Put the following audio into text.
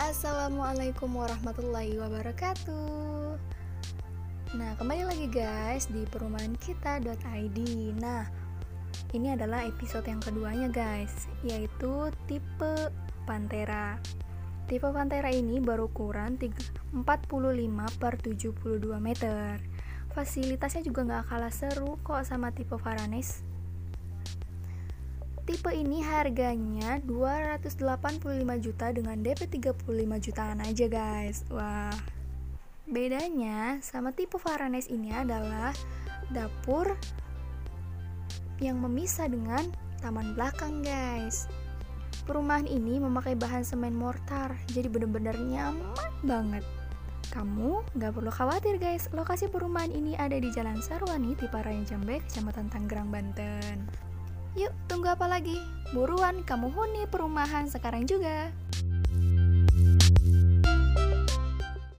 Assalamualaikum warahmatullahi wabarakatuh. Nah kembali lagi guys di perumahan kita.id Nah ini adalah episode yang keduanya guys Yaitu tipe Pantera. Tipe Pantera ini berukuran 45 per 72 meter Fasilitasnya juga gak kalah seru kok sama tipe Varanes Tipe ini harganya 285 juta dengan DP 35 jutaan aja guys. Wah. Bedanya sama tipe Varanes ini adalah dapur yang memisah dengan taman belakang guys. Perumahan ini memakai bahan semen mortar Jadi bener-bener nyaman banget kamu gak perlu khawatir guys, lokasi perumahan ini ada di Jalan Sarwani, Tiparayan Jambe, Kecamatan Tangerang, Banten. Yuk, tunggu apa lagi? Buruan kamu huni perumahan sekarang juga.